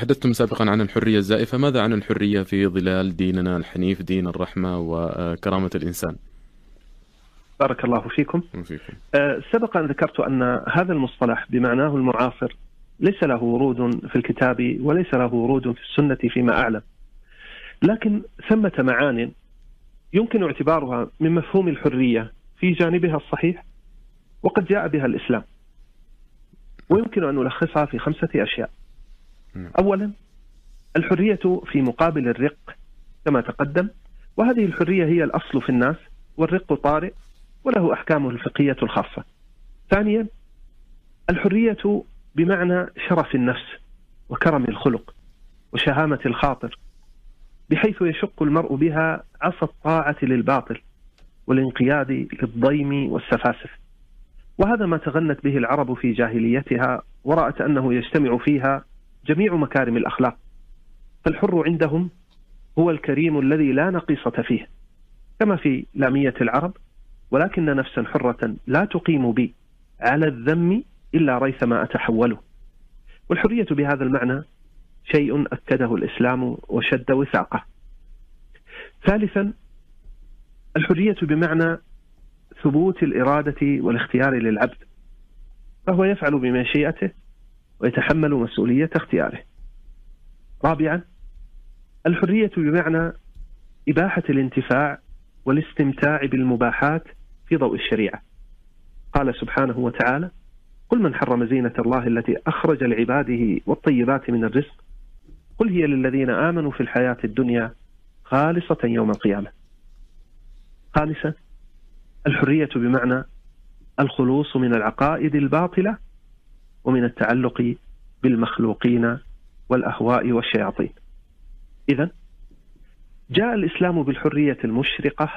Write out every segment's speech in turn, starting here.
تحدثتم سابقا عن الحرية الزائفة. ماذا عن الحرية في ظلال ديننا الحنيف دين الرحمة وكرامة الإنسان؟ بارك الله فيكم. وفيكم. أه، سبق أن ذكرت أن هذا المصطلح بمعناه المعاصر ليس له ورود في الكتاب وليس له ورود في السنة فيما أعلم. لكن ثمة معان يمكن اعتبارها من مفهوم الحرية في جانبها الصحيح وقد جاء بها الإسلام. ويمكن أن نلخصها في خمسة أشياء. نعم. أولا الحرية في مقابل الرق كما تقدم وهذه الحرية هي الأصل في الناس والرق طارئ وله أحكامه الفقهية الخاصة ثانيا الحرية بمعنى شرف النفس وكرم الخلق وشهامة الخاطر بحيث يشق المرء بها عصا الطاعة للباطل والانقياد للضيم والسفاسف وهذا ما تغنت به العرب في جاهليتها ورأت أنه يجتمع فيها جميع مكارم الأخلاق. فالحر عندهم هو الكريم الذي لا نقيصة فيه كما في لامية العرب ولكن نفسا حرة لا تقيم بي على الذم إلا ريثما أتحوله. والحرية بهذا المعنى شيء أكده الإسلام وشد وثاقه. ثالثا الحرية بمعنى ثبوت الإرادة والاختيار للعبد فهو يفعل بمشيئته ويتحمل مسؤولية اختياره. رابعا الحرية بمعنى إباحة الانتفاع والاستمتاع بالمباحات في ضوء الشريعة. قال سبحانه وتعالى قل من حرم زينة الله التي أخرج لعباده والطيبات من الرزق قل هي للذين آمنوا في الحياة الدنيا خالصة يوم القيامة. خامسا الحرية بمعنى الخلوص من العقائد الباطلة ومن التعلق بالمخلوقين والأهواء والشياطين. إذا جاء الإسلام بالحرية المشرقة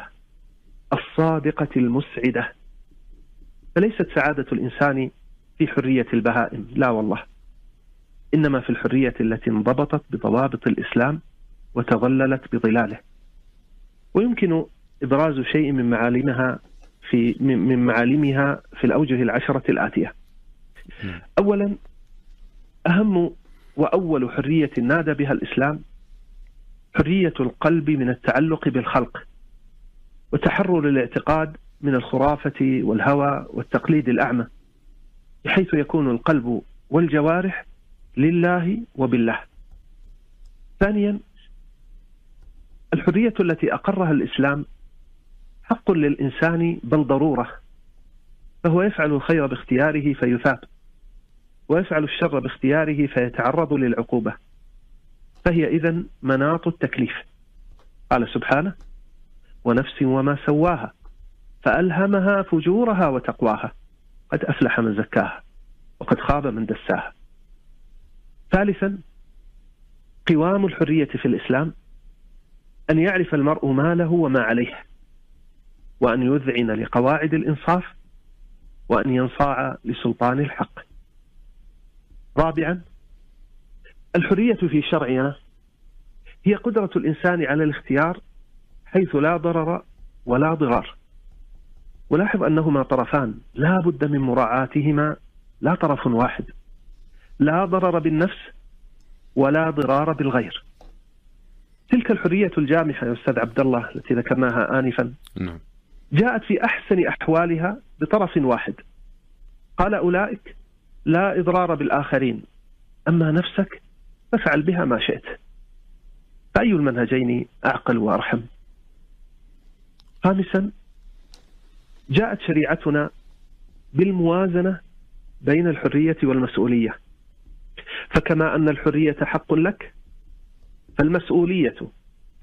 الصادقة المسعدة. فليست سعادة الإنسان في حرية البهائم لا والله. إنما في الحرية التي انضبطت بضوابط الإسلام وتظللت بظلاله. ويمكن إبراز شيء من معالمها في من معالمها في الأوجه العشرة الآتية. نعم. أولا أهم وأول حرية نادى بها الإسلام حرية القلب من التعلق بالخلق وتحرر الاعتقاد من الخرافة والهوى والتقليد الأعمى بحيث يكون القلب والجوارح لله وبالله. ثانيا الحرية التي أقرها الإسلام حق للإنسان بل ضرورة فهو يفعل الخير باختياره فيثاب ويفعل الشر باختياره فيتعرض للعقوبة. فهي إذا مناط التكليف. قال سبحانه ونفس وما سواها فألهمها فجورها وتقواها قد أفلح من زكاها وقد خاب من دساها. ثالثا قوام الحرية في الإسلام أن يعرف المرء ما له وما عليه وأن يذعن لقواعد الإنصاف وأن ينصاع لسلطان الحق. رابعا الحرية في شرعنا هي قدرة الإنسان على الاختيار حيث لا ضرر ولا ضرار. ولاحظ أنهما طرفان لا بد من مراعاتهما لا طرف واحد. لا ضرر بالنفس ولا ضرار بالغير. تلك الحرية الجامحة يا أستاذ عبد الله التي ذكرناها آنفا. نعم. جاءت في أحسن أحوالها بطرف واحد. قال أولئك لا إضرار بالآخرين. أما نفسك فافعل بها ما شئت. فأي المنهجين أعقل وأرحم؟ خامسا جاءت شريعتنا بالموازنة بين الحرية والمسؤولية. فكما أن الحرية حق لك فالمسؤولية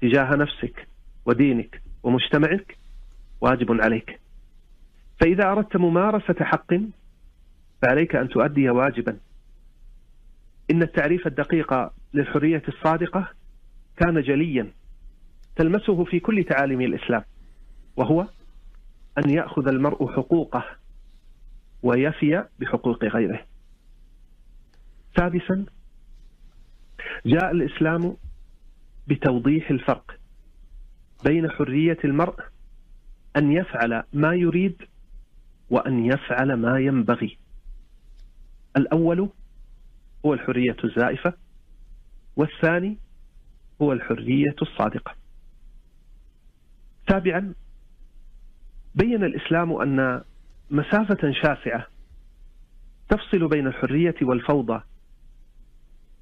تجاه نفسك ودينك ومجتمعك واجب عليك. فإذا أردت ممارسة حق فعليك أن تؤدي واجبا. إن التعريف الدقيق للحرية الصادقة كان جليا تلمسه في كل تعاليم الإسلام وهو أن يأخذ المرء حقوقه ويفي بحقوق غيره. سادسا جاء الإسلام بتوضيح الفرق بين حرية المرء أن يفعل ما يريد وأن يفعل ما ينبغي. الأول هو الحرية الزائفة والثاني هو الحرية الصادقة. سابعا بين الإسلام أن مسافة شاسعة تفصل بين الحرية والفوضى.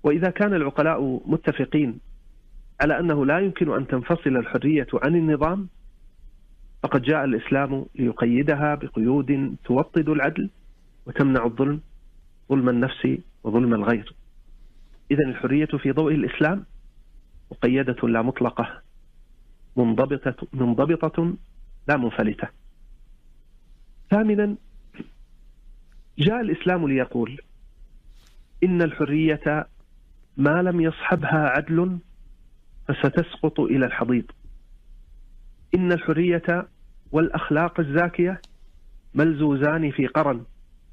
وإذا كان العقلاء متفقين على أنه لا يمكن أن تنفصل الحرية عن النظام فقد جاء الإسلام ليقيدها بقيود توطد العدل وتمنع الظلم. ظلم النفس وظلم الغير. إذا الحرية في ضوء الإسلام مقيدة لا مطلقة منضبطة منضبطة لا منفلتة. ثامنا جاء الإسلام ليقول إن الحرية ما لم يصحبها عدل فستسقط إلى الحضيض. إن الحرية والأخلاق الزاكية ملزوزان في قرن.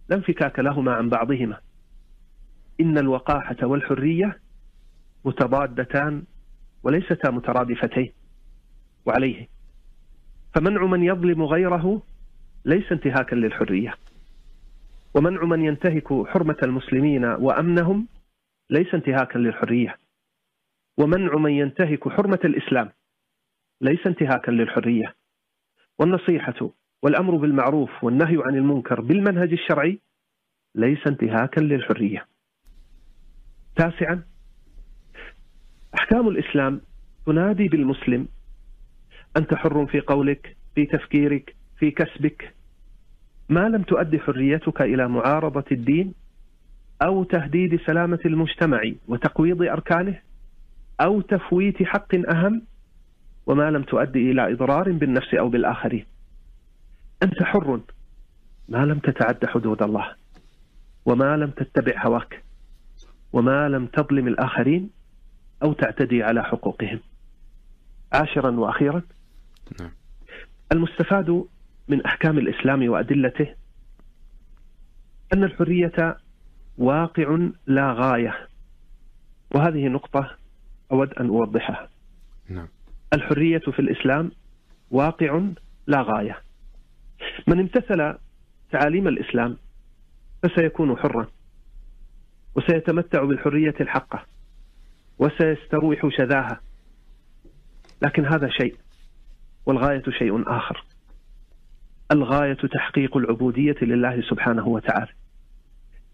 لا انفكاك لهما عن بعضهما. إن الوقاحة والحرية متضادتان وليستا مترادفتين وعليه. فمنع من يظلم غيره ليس انتهاكا للحرية. ومنع من ينتهك حرمة المسلمين وأمنهم ليس انتهاكا للحرية. ومنع من ينتهك حرمة الإسلام ليس انتهاكا للحرية. والنصيحة والأمر بالمعروف والنهي عن المنكر بالمنهج الشرعي ليس انتهاكا للحرية. تاسعا أحكام الإسلام تنادي بالمسلم أنت حر في قولك في تفكيرك في كسبك. ما لم تؤدي حريتك إلى معارضة الدين أو تهديد سلامة المجتمع وتقويض أركانه أو تفويت حق أهم وما لم تؤدي إلى إضرار بالنفس أو بالآخرين. أنت حر. ما لم تتعد حدود الله وما لم تتبع هواك وما لم تظلم الآخرين أو تعتدي على حقوقهم. عاشرا وأخيرا. نعم. المستفاد من أحكام الإسلام وأدلته أن الحرية واقع لا غاية. وهذه نقطة أود أن أوضحها. نعم. الحرية في الإسلام واقع لا غاية. من امتثل تعاليم الإسلام فسيكون حرا وسيتمتع بالحرية الحقة وسيستروح شذاها. لكن هذا شيء والغاية شيء آخر. الغاية تحقيق العبودية لله سبحانه وتعالى.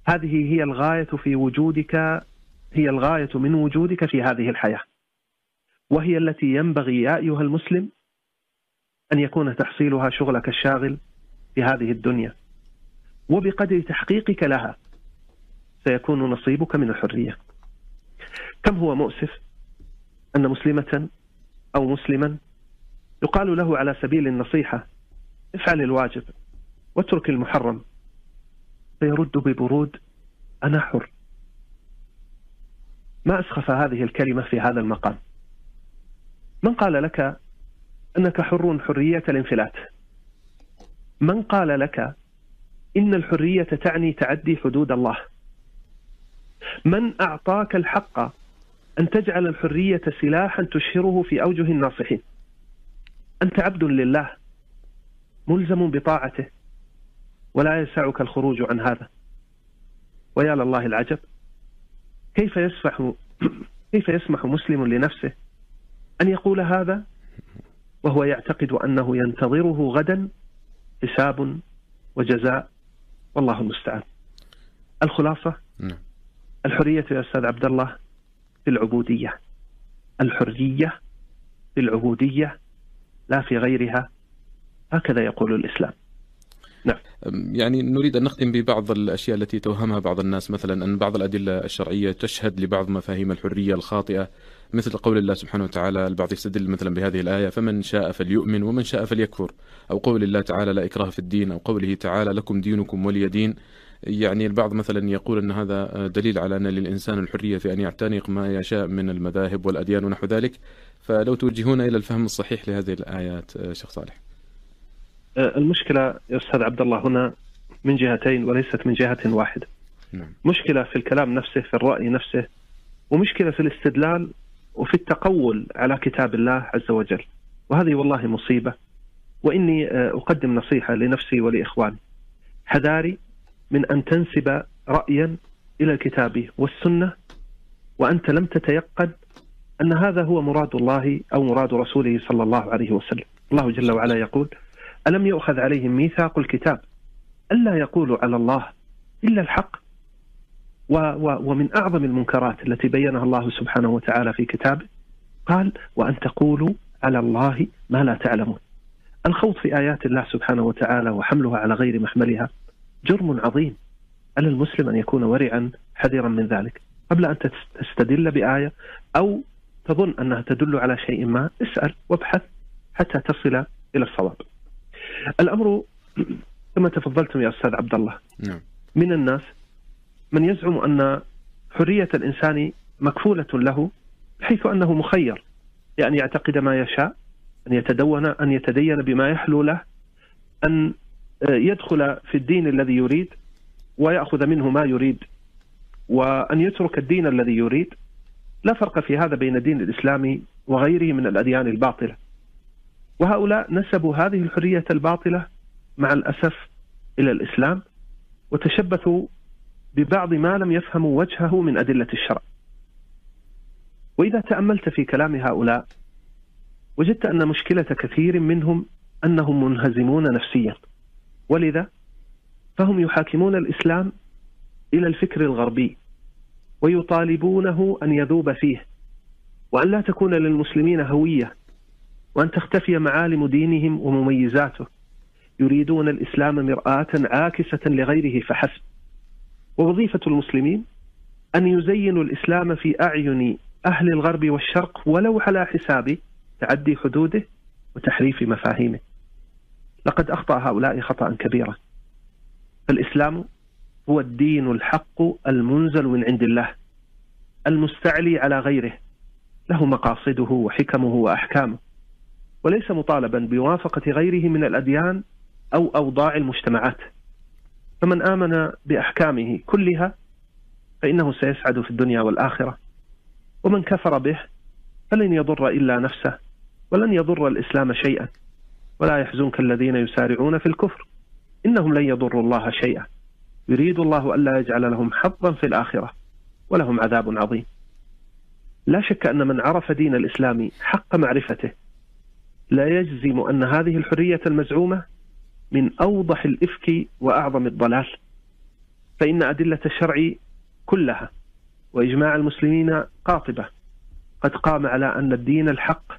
هذه هي الغاية في وجودك هي الغاية من وجودك في هذه الحياة. وهي التي ينبغي يا أيها المسلم أن يكون تحصيلها شغلك الشاغل في هذه الدنيا. وبقدر تحقيقك لها سيكون نصيبك من الحرية. كم هو مؤسف أن مسلمة أو مسلما يقال له على سبيل النصيحة افعل الواجب واترك المحرم فيرد ببرود أنا حر. ما أسخف هذه الكلمة في هذا المقام؟ من قال لك أنك حر حرية الانفلات من قال لك إن الحرية تعني تعدي حدود الله؟ من أعطاك الحق أن تجعل الحرية سلاحا تشهره في أوجه الناصحين؟ أنت عبد لله ملزم بطاعته ولا يسعك الخروج عن هذا. ويا لله العجب كيف يسمح كيف يسمح مسلم لنفسه أن يقول هذا؟ وهو يعتقد أنه ينتظره غدا حساب وجزاء. والله المستعان. الخلاصة؟ نعم. الحرية يا أستاذ عبد الله في العبودية. الحرية في العبودية لا في غيرها. هكذا يقول الإسلام. نعم. يعني نريد أن نختم ببعض الأشياء التي توهمها بعض الناس مثلا أن بعض الأدلة الشرعية تشهد لبعض مفاهيم الحرية الخاطئة مثل قول الله سبحانه وتعالى البعض يستدل مثلا بهذه الآية فمن شاء فليؤمن ومن شاء فليكفر. أو قول الله تعالى لا إكراه في الدين. أو قوله تعالى لكم دينكم ولي دين. يعني البعض مثلا يقول أن هذا دليل على أن للإنسان الحرية في أن يعتنق ما يشاء من المذاهب والأديان ونحو ذلك. فلو توجهون إلى الفهم الصحيح لهذه الآيات شيخ صالح. أه، المشكلة يا أستاذ عبد الله هنا من جهتين وليست من جهة واحدة. نعم. مشكلة في الكلام نفسه في الرأي نفسه ومشكلة في الاستدلال وفي التقول على كتاب الله عز وجل. وهذه والله مصيبة وإني أه، أقدم نصيحة لنفسي ولإخواني. حذاري من أن تنسب رأيا إلى الكتاب والسنة وأنت لم تتيقن أن هذا هو مراد الله أو مراد رسوله صلى الله عليه وسلم. الله جل وعلا يقول ألم يؤخذ عليهم ميثاق الكتاب ألا يقولوا على الله إلا الحق؟ و و ومن أعظم المنكرات التي بينها الله سبحانه وتعالى في كتابه قال وأن تقولوا على الله ما لا تعلمون. الخوض في آيات الله سبحانه وتعالى وحملها على غير محملها جرم عظيم. على المسلم أن يكون ورعا حذرا من ذلك. قبل أن تستدل بآية أو تظن أنها تدل على شيء ما اسأل وابحث حتى تصل إلى الصواب. الأمر كما تفضلتم يا أستاذ عبد الله نعم. من الناس من يزعم أن حرية الإنسان مكفولة له بحيث أنه مخير يعني يعتقد ما يشاء أن يتدون أن يتدين بما يحلو له أن يدخل في الدين الذي يريد ويأخذ منه ما يريد وأن يترك الدين الذي يريد. لا فرق في هذا بين الدين الإسلامي وغيره من الأديان الباطلة. وهؤلاء نسبوا هذه الحرية الباطلة مع الأسف إلى الإسلام وتشبثوا ببعض ما لم يفهموا وجهه من أدلة الشرع. وإذا تأملت في كلام هؤلاء وجدت أن مشكلة كثير منهم أنهم منهزمون نفسيا. ولذا؟ فهم يحاكمون الإسلام إلى الفكر الغربي ويطالبونه أن يذوب فيه. وأن لا تكون للمسلمين هوية وأن تختفي معالم دينهم ومميزاته. يريدون الإسلام مرآة عاكسة لغيره فحسب. ووظيفة المسلمين أن يزينوا الإسلام في أعين أهل الغرب والشرق ولو على حساب تعدي حدوده وتحريف مفاهيمه. لقد أخطأ هؤلاء خطأ كبيرا فالإسلام هو الدين الحق المنزل من عند الله المستعلي على غيره. له مقاصده وحكمه وأحكامه. وليس مطالبا بموافقة غيره من الأديان أو أوضاع المجتمعات. فمن آمن بأحكامه كلها فإنه سيسعد في الدنيا والآخرة. ومن كفر به فلن يضر إلا نفسه ولن يضر الإسلام شيئا. ولا يحزنك الذين يسارعون في الكفر. إنهم لن يضروا الله شيئا. يريد الله ألا يجعل لهم حظا في الآخرة ولهم عذاب عظيم. لا شك أن من عرف دين الإسلام حق معرفته لا يجزم أن هذه الحرية المزعومة من أوضح الإفك وأعظم الضلال. فإن أدلة الشرع كلها وإجماع المسلمين قاطبة. قد قام على أن الدين الحق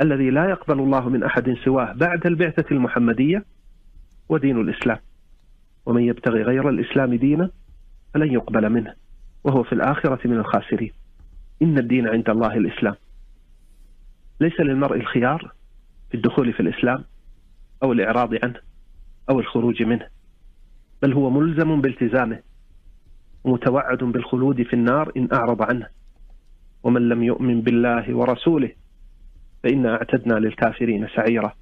الذي لا يقبل الله من أحد سواه بعد البعثة المحمدية ودين الإسلام. ومن يبتغي غير الإسلام دينا فلن يقبل منه وهو في الآخرة من الخاسرين. إن الدين عند الله الإسلام. ليس للمرء الخيار في الدخول في الإسلام أو الإعراض عنه أو الخروج منه بل هو ملزم بالتزامه ومتوعد بالخلود في النار إن أعرض عنه. ومن لم يؤمن بالله ورسوله فإنا أعتدنا للكافرين سعيرا.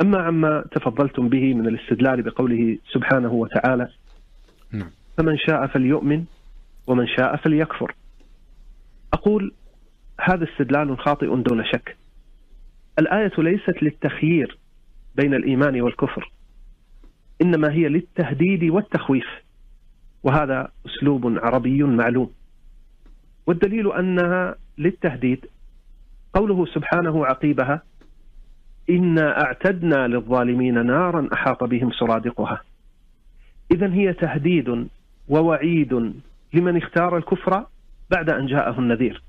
أما عما تفضلتم به من الاستدلال بقوله سبحانه وتعالى نعم. فمن شاء فليؤمن ومن شاء فليكفر. أقول هذا استدلال خاطئ دون شك. الآية ليست للتخيير بين الإيمان والكفر إنما هي للتهديد والتخويف وهذا أسلوب عربي معلوم. والدليل أنها للتهديد قوله سبحانه عقيبها إنا أعتدنا للظالمين نارا أحاط بهم سرادقها. إذا هي تهديد ووعيد لمن اختار الكفر بعد أن جاءه النذير.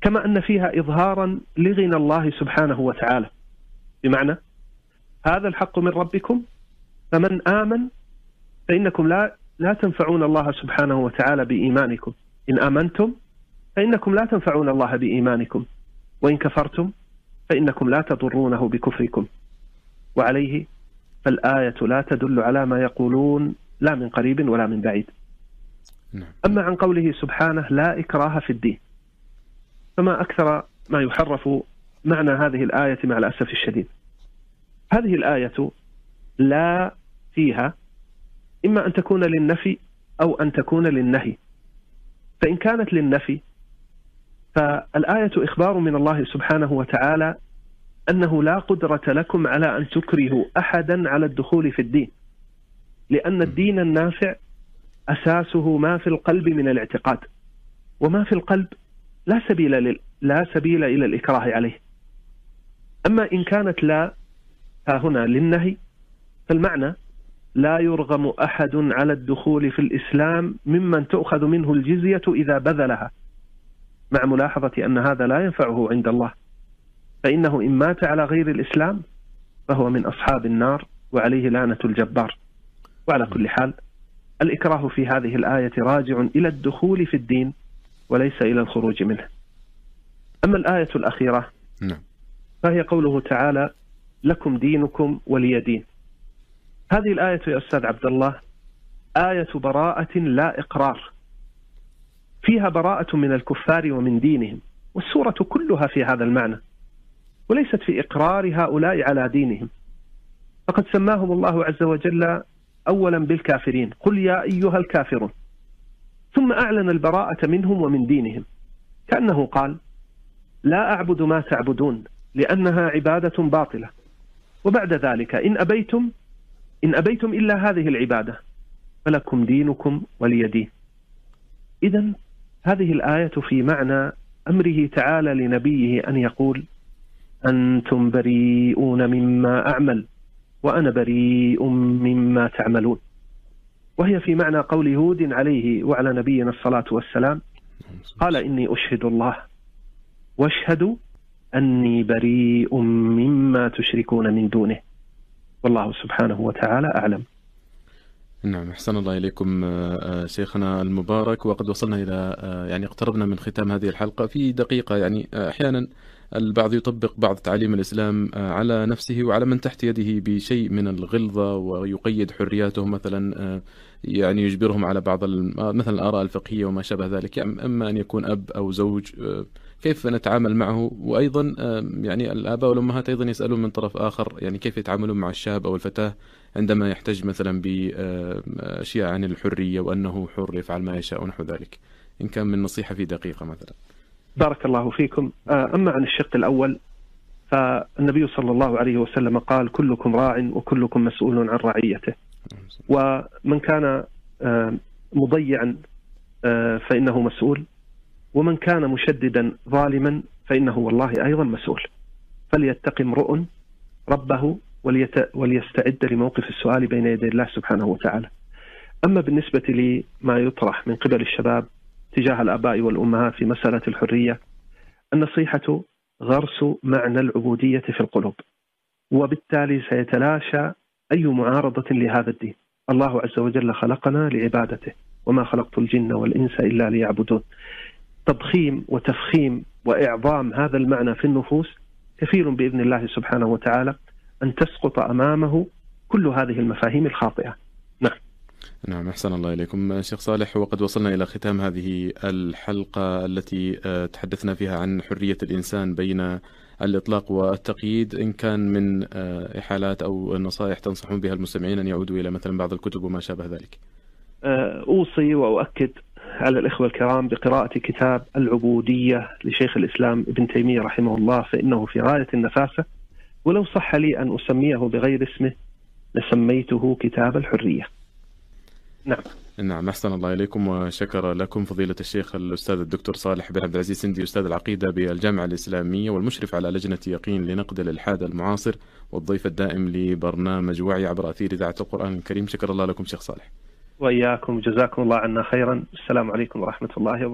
كما أن فيها إظهارا لغنى الله سبحانه وتعالى. بمعنى هذا الحق من ربكم فمن آمن فإنكم لا لا تنفعون الله سبحانه وتعالى بإيمانكم. إن آمنتم فإنكم لا تنفعون الله بإيمانكم. وإن كفرتم فإنكم لا تضرونه بكفركم. وعليه فالآية لا تدل على ما يقولون لا من قريب ولا من بعيد. نعم. أما عن قوله سبحانه لا إكراه في الدين. فما أكثر ما يحرف معنى هذه الآية مع الأسف الشديد. هذه الآية لا فيها إما أن تكون للنفي أو أن تكون للنهي. فإن كانت للنفي فالآية إخبار من الله سبحانه وتعالى أنه لا قدرة لكم على أن تكرهوا أحدا على الدخول في الدين لأن الدين النافع أساسه ما في القلب من الاعتقاد. وما في القلب لا سبيل. لا سبيل إلى الإكراه عليه. أما إن كانت لا ها هنا للنهي فالمعنى لا يرغم أحد على الدخول في الإسلام ممن تؤخذ منه الجزية إذا بذلها. مع ملاحظة أن هذا لا ينفعه عند الله. فإنه إن مات على غير الإسلام فهو من أصحاب النار وعليه لعنة الجبار. وعلى كل حال الإكراه في هذه الآية راجع إلى الدخول في الدين وليس إلى الخروج منه. أما الآية الأخيرة نعم. فهي قوله تعالى لكم دينكم ولي دين. هذه الآية يا أستاذ عبد الله آية براءة لا إقرار. فيها براءة من الكفار ومن دينهم والسورة كلها في هذا المعنى وليست في إقرار هؤلاء على دينهم. فقد سماهم الله عز وجل اولا بالكافرين. قل يا أيها الكافرون ثم أعلن البراءة منهم ومن دينهم. كأنه قال لا أعبد ما تعبدون لأنها عبادة باطلة. وبعد ذلك إن أبيتم إن أبيتم إلا هذه العبادة فلكم دينكم ولي دين. اذا هذه الآية في معنى أمره تعالى لنبيه أن يقول أنتم بريئون مما أعمل وأنا بريء مما تعملون. وهي في معنى قول هود عليه وعلى نبينا الصلاة والسلام قال إني أشهد الله واشهدوا أني بريء مما تشركون من دونه. والله سبحانه وتعالى أعلم. نعم أحسن الله إليكم شيخنا المبارك. وقد وصلنا إلى يعني اقتربنا من ختام هذه الحلقة في دقيقة يعني أحيانا البعض يطبق بعض تعاليم الإسلام آه، على نفسه وعلى من تحت يده بشيء من الغلظة ويقيد حرياتهم مثلا آه، يعني يجبرهم على بعض آه، مثلا الآراء الفقهية وما شابه ذلك يعني أما أن يكون أب أو زوج كيف نتعامل معه؟ وأيضا يعني الآباء والأمهات أيضا يسألون من طرف آخر يعني كيف يتعاملون مع الشاب أو الفتاة عندما يحتج مثلا بأشياء عن الحرية وأنه حر يفعل ما يشاء ونحو ذلك. إن كان من نصيحة في دقيقة مثلا. بارك الله فيكم. آه، أما عن الشق الأول فالنبي صلى الله عليه وسلم قال كلكم راع وكلكم مسؤول عن رعيته. ومن كان آه، مضيعا آه، فإنه مسؤول. ومن كان مشددا ظالما فإنه والله أيضا مسؤول. فليتق امرؤ ربه وليستعد لموقف السؤال بين يدي الله سبحانه وتعالى. أما بالنسبة لما يطرح من قبل الشباب تجاه الآباء والأمهات في مسألة الحرية النصيحة غرس معنى العبودية في القلوب وبالتالي سيتلاشى أي معارضة لهذا الدين. الله عز وجل خلقنا لعبادته وما خلقت الجن والإنس إلا ليعبدون. تضخيم وتفخيم وإعظام هذا المعنى في النفوس كفيل بإذن الله سبحانه وتعالى أن تسقط أمامه كل هذه المفاهيم الخاطئة. نعم. نعم أحسن الله إليكم. شيخ صالح وقد وصلنا إلى ختام هذه الحلقة التي آه، تحدثنا فيها عن حرية الإنسان بين الإطلاق والتقييد. إن كان من آه، إحالات أو نصائح تنصحون بها المستمعين أن يعودوا إلى مثلا بعض الكتب وما شابه ذلك. آه، أوصي وأؤكد على الإخوة الكرام بقراءة كتاب العبودية لشيخ الإسلام ابن تيمية رحمه الله فإنه في غاية النفاسة ولو صح لي أن أسميه بغير اسمه لسميته كتاب الحرية. نعم. نعم أحسن الله إليكم وشكر لكم فضيلة الشيخ الأستاذ الدكتور صالح بن عبد العزيز سندي أستاذ العقيدة بالجامعة الإسلامية والمشرف على لجنة يقين لنقد الإلحاد المعاصر والضيف الدائم لبرنامج وعي عبر أثير إذاعة القرآن الكريم. شكر الله لكم شيخ صالح. وإياكم جزاكم الله عنا خيرا. السلام عليكم ورحمة الله وبركاته.